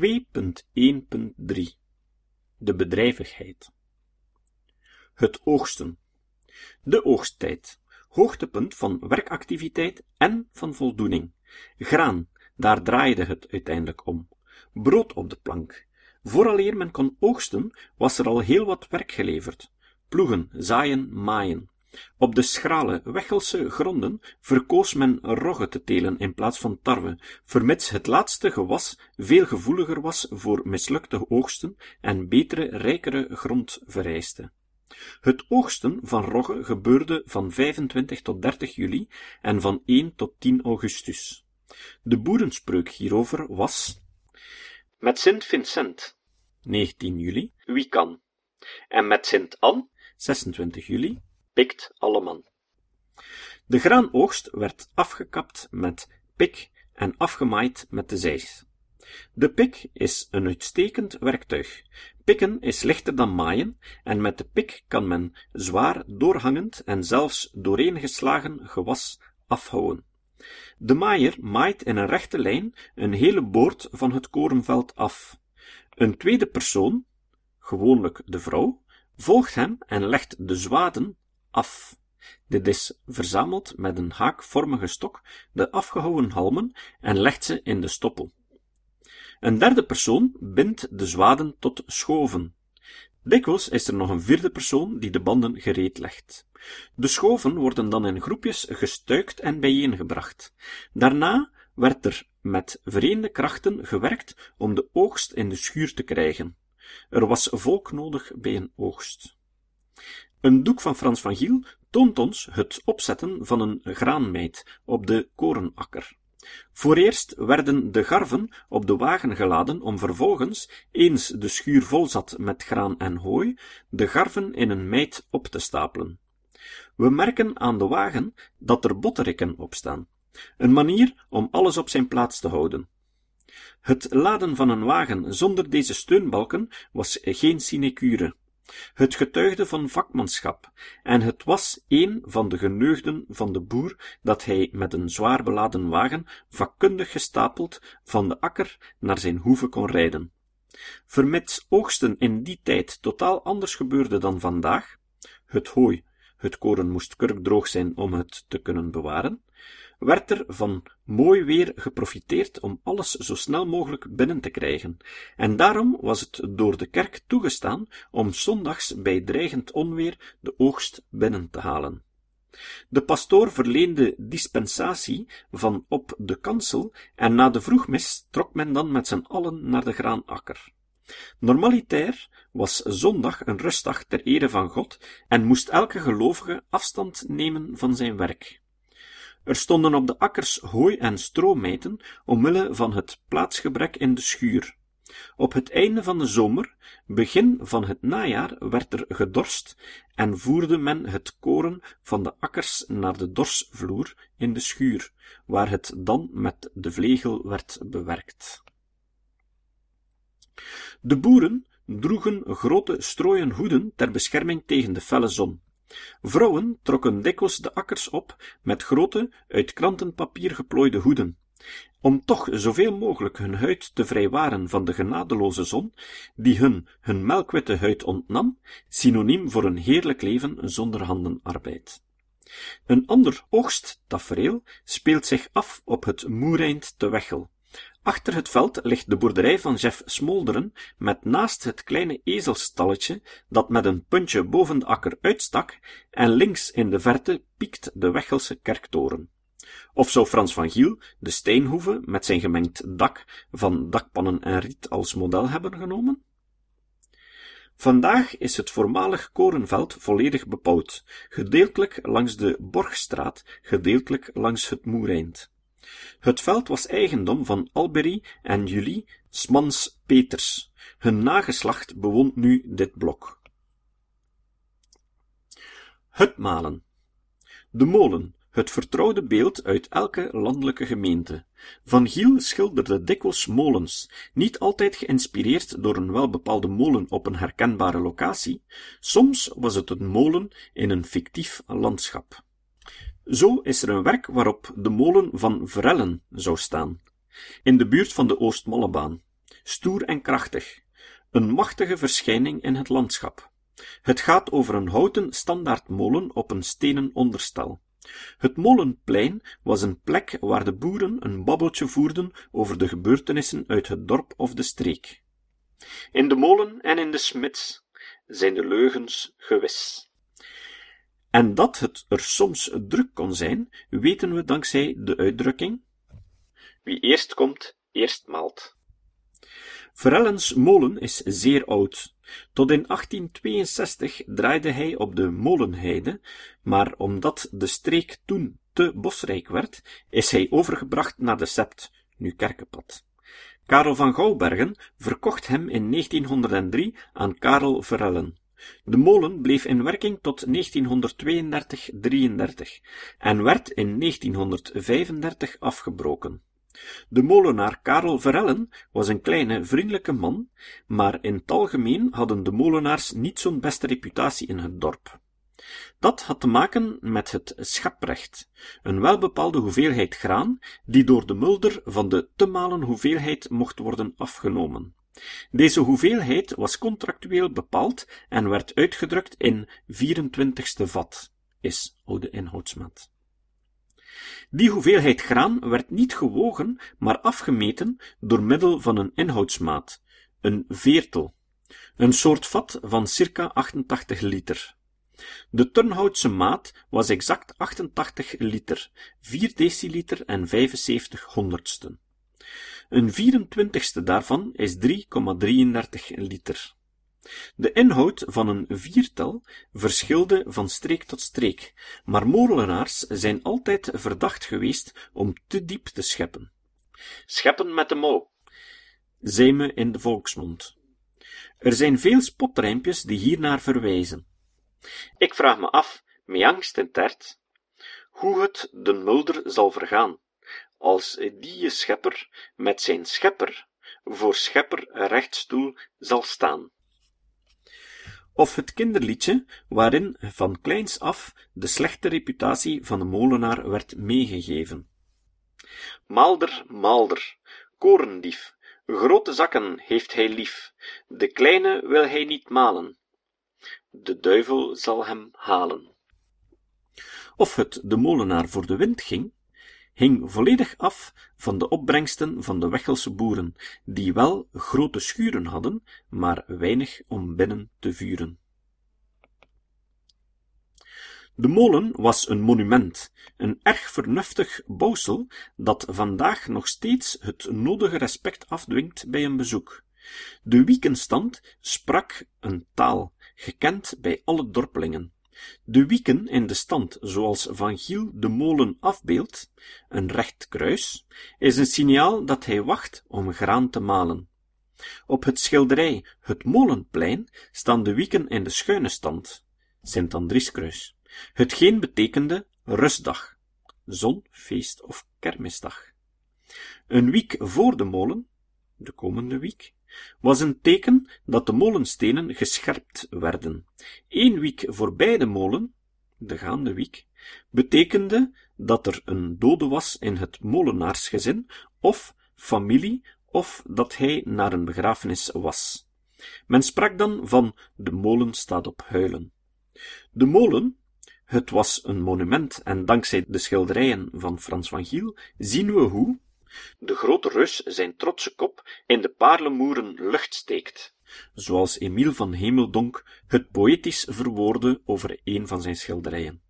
2.1.3 De bedrijvigheid Het oogsten De oogsttijd hoogtepunt van werkactiviteit en van voldoening. Graan, daar draaide het uiteindelijk om. Brood op de plank. Vooraleer men kon oogsten, was er al heel wat werk geleverd. Ploegen, zaaien, maaien. Op de schrale, weggelse gronden verkoos men rogge te telen in plaats van tarwe, vermits het laatste gewas veel gevoeliger was voor mislukte oogsten en betere, rijkere grond vereiste. Het oogsten van rogge gebeurde van 25 tot 30 juli en van 1 tot 10 augustus. De boerenspreuk hierover was met Sint Vincent 19 juli, wie kan, en met Sint Anne 26 juli, pikt alle man. De graanoogst werd afgekapt met pik en afgemaaid met de zeis. De pik is een uitstekend werktuig. Pikken is lichter dan maaien, en met de pik kan men zwaar doorhangend en zelfs dooreengeslagen gewas afhouden. De maaier maait in een rechte lijn een hele boord van het korenveld af. Een tweede persoon, gewoonlijk de vrouw, volgt hem en legt de zwaden af. Dit is verzameld met een haakvormige stok de afgehouwen halmen en legt ze in de stoppel. Een derde persoon bindt de zwaden tot schoven. Dikwijls is er nog een vierde persoon die de banden gereed legt. De schoven worden dan in groepjes gestuikt en bijeengebracht. Daarna werd er met vereende krachten gewerkt om de oogst in de schuur te krijgen. Er was volk nodig bij een oogst. Een doek van Frans van Giel toont ons het opzetten van een graanmeid op de korenakker. Vooreerst werden de garven op de wagen geladen om vervolgens, eens de schuur vol zat met graan en hooi, de garven in een meid op te stapelen. We merken aan de wagen dat er botterikken op staan. Een manier om alles op zijn plaats te houden. Het laden van een wagen zonder deze steunbalken was geen sinecure. Het getuigde van vakmanschap, en het was een van de geneugden van de boer dat hij met een zwaar beladen wagen vakkundig gestapeld van de akker naar zijn hoeve kon rijden. Vermits oogsten in die tijd totaal anders gebeurde dan vandaag, het hooi, het koren moest kurkdroog zijn om het te kunnen bewaren, werd er van mooi weer geprofiteerd om alles zo snel mogelijk binnen te krijgen, en daarom was het door de kerk toegestaan om zondags bij dreigend onweer de oogst binnen te halen. De pastoor verleende dispensatie van op de kansel, en na de vroegmis trok men dan met z'n allen naar de graanakker. Normalitair was zondag een rustdag ter ere van God en moest elke gelovige afstand nemen van zijn werk. Er stonden op de akkers hooi en stroomijten, omwille van het plaatsgebrek in de schuur. Op het einde van de zomer, begin van het najaar, werd er gedorst en voerde men het koren van de akkers naar de dorsvloer in de schuur, waar het dan met de vlegel werd bewerkt. De boeren droegen grote strooien hoeden ter bescherming tegen de felle zon. Vrouwen trokken dikwijls de akkers op met grote, uit krantenpapier geplooide hoeden, om toch zoveel mogelijk hun huid te vrijwaren van de genadeloze zon, die hun hun melkwitte huid ontnam, synoniem voor een heerlijk leven zonder handenarbeid. Een ander oogsttafereel speelt zich af op het Moereind te Wechel, Achter het veld ligt de boerderij van Jeff Smolderen, met naast het kleine ezelstalletje, dat met een puntje boven de akker uitstak, en links in de verte piekt de Wechelse kerktoren. Of zou Frans van Giel de steenhoeve met zijn gemengd dak van dakpannen en riet als model hebben genomen? Vandaag is het voormalig korenveld volledig bebouwd, gedeeltelijk langs de Borgstraat, gedeeltelijk langs het Moereind. Het veld was eigendom van Albery en Julie Smans Peters. Hun nageslacht bewoont nu dit blok. Hutmalen. De molen, het vertrouwde beeld uit elke landelijke gemeente. Van Giel schilderde dikwijls molens, niet altijd geïnspireerd door een welbepaalde molen op een herkenbare locatie, soms was het een molen in een fictief landschap. Zo is er een werk waarop de molen van Vrellen zou staan, in de buurt van de Oostmollebaan. stoer en krachtig, een machtige verschijning in het landschap. Het gaat over een houten standaardmolen op een stenen onderstel. Het molenplein was een plek waar de boeren een babbeltje voerden over de gebeurtenissen uit het dorp of de streek. In de molen en in de smits zijn de leugens gewis. En dat het er soms druk kon zijn, weten we dankzij de uitdrukking Wie eerst komt, eerst maalt. Verellens molen is zeer oud. Tot in 1862 draaide hij op de molenheide, maar omdat de streek toen te bosrijk werd, is hij overgebracht naar de Sept, nu Kerkenpad. Karel van Gouwbergen verkocht hem in 1903 aan Karel Verellen. De molen bleef in werking tot 1932-33 en werd in 1935 afgebroken. De molenaar Karel Verellen was een kleine, vriendelijke man, maar in het algemeen hadden de molenaars niet zo'n beste reputatie in het dorp. Dat had te maken met het scheprecht, een welbepaalde hoeveelheid graan, die door de mulder van de te malen hoeveelheid mocht worden afgenomen. Deze hoeveelheid was contractueel bepaald en werd uitgedrukt in 24ste vat, is oude inhoudsmaat. Die hoeveelheid graan werd niet gewogen, maar afgemeten door middel van een inhoudsmaat, een veertel, een soort vat van circa 88 liter. De Turnhoutse maat was exact 88 liter, 4 deciliter en 75 honderdsten. Een 24ste daarvan is 3,33 liter. De inhoud van een viertel verschilde van streek tot streek, maar molenaars zijn altijd verdacht geweest om te diep te scheppen. Scheppen met de mouw, zei me in de volksmond. Er zijn veel spotrijmpjes die hiernaar verwijzen. Ik vraag me af, met angst en tert, hoe het den mulder zal vergaan, als die schepper met zijn schepper voor schepper rechtstoel zal staan. Of het kinderliedje, waarin van kleins af de slechte reputatie van de molenaar werd meegegeven. Maalder, maalder, korendief, grote zakken heeft hij lief, de kleine wil hij niet malen. De duivel zal hem halen. Of het de molenaar voor de wind ging, hing volledig af van de opbrengsten van de Wechelse boeren, die wel grote schuren hadden, maar weinig om binnen te vuren. De molen was een monument, een erg vernuftig bouwsel, dat vandaag nog steeds het nodige respect afdwingt bij een bezoek. De wiekenstand sprak een taal, gekend bij alle dorpelingen. De wieken in de stand, zoals Van Giel de molen afbeeldt, een recht kruis, is een signaal dat hij wacht om graan te malen. Op het schilderij Het Molenplein staan de wieken in de schuine stand, Sint-Andrieskruis, hetgeen betekende rustdag, zon, feest of kermisdag. Een wiek voor de molen, de komende wiek, was een teken dat de molenstenen gescherpt werden. Eén wiek voorbij de molen, de gaande wiek, betekende dat er een dode was in het molenaarsgezin, of familie, of dat hij naar een begrafenis was. Men sprak dan van de molen staat op huilen. De molen, het was een monument en dankzij de schilderijen van Frans van Giel zien we hoe, de grote reus zijn trotse kop in de paarlemoeren lucht steekt, zoals Emiel van Hemeldonk het poëtisch verwoordde over een van zijn schilderijen.